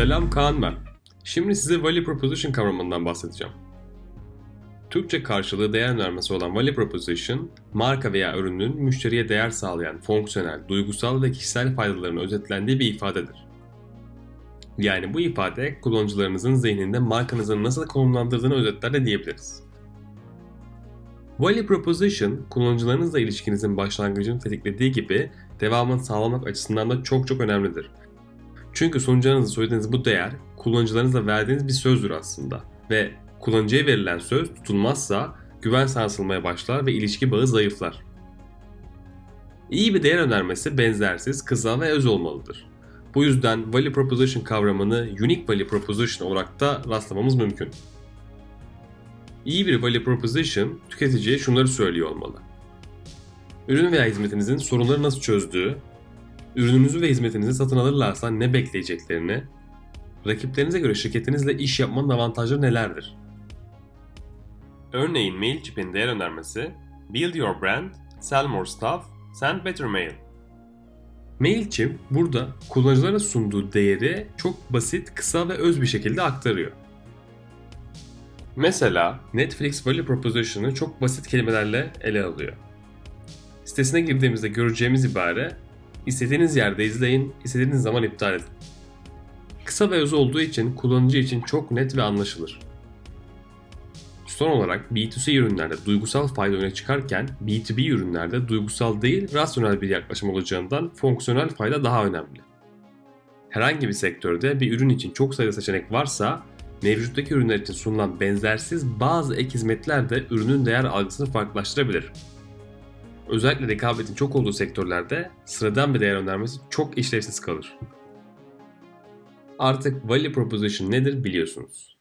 Selam Kaan ben. Şimdi size Value Proposition kavramından bahsedeceğim. Türkçe karşılığı değer önermesi olan Value Proposition, marka veya ürünün müşteriye değer sağlayan fonksiyonel, duygusal ve kişisel faydaların özetlendiği bir ifadedir. Yani bu ifade kullanıcılarınızın zihninde markanızı nasıl konumlandırdığını özetler de diyebiliriz. Value Proposition, kullanıcılarınızla ilişkinizin başlangıcını tetiklediği gibi devamını sağlamak açısından da çok çok önemlidir. Çünkü sunucularınızla söylediğiniz bu değer kullanıcılarınızla verdiğiniz bir sözdür aslında. Ve kullanıcıya verilen söz tutulmazsa güven sarsılmaya başlar ve ilişki bağı zayıflar. İyi bir değer önermesi benzersiz, kısa ve öz olmalıdır. Bu yüzden Value Proposition kavramını Unique Value Proposition olarak da rastlamamız mümkün. İyi bir Value Proposition tüketiciye şunları söylüyor olmalı. Ürün veya hizmetinizin sorunları nasıl çözdüğü, ürününüzü ve hizmetinizi satın alırlarsa ne bekleyeceklerini, rakiplerinize göre şirketinizle iş yapmanın avantajları nelerdir? Örneğin MailChimp'in değer önermesi Build your brand, sell more stuff, send better mail. MailChimp burada kullanıcılara sunduğu değeri çok basit, kısa ve öz bir şekilde aktarıyor. Mesela Netflix Value Proposition'ı çok basit kelimelerle ele alıyor. Sitesine girdiğimizde göreceğimiz ibare istediğiniz yerde izleyin, istediğiniz zaman iptal edin. Kısa ve öz olduğu için kullanıcı için çok net ve anlaşılır. Son olarak B2C ürünlerde duygusal fayda öne çıkarken B2B ürünlerde duygusal değil rasyonel bir yaklaşım olacağından fonksiyonel fayda daha önemli. Herhangi bir sektörde bir ürün için çok sayıda seçenek varsa mevcuttaki ürünler için sunulan benzersiz bazı ek hizmetler de ürünün değer algısını farklılaştırabilir. Özellikle rekabetin çok olduğu sektörlerde sıradan bir değer önermesi çok işlevsiz kalır. Artık value proposition nedir biliyorsunuz.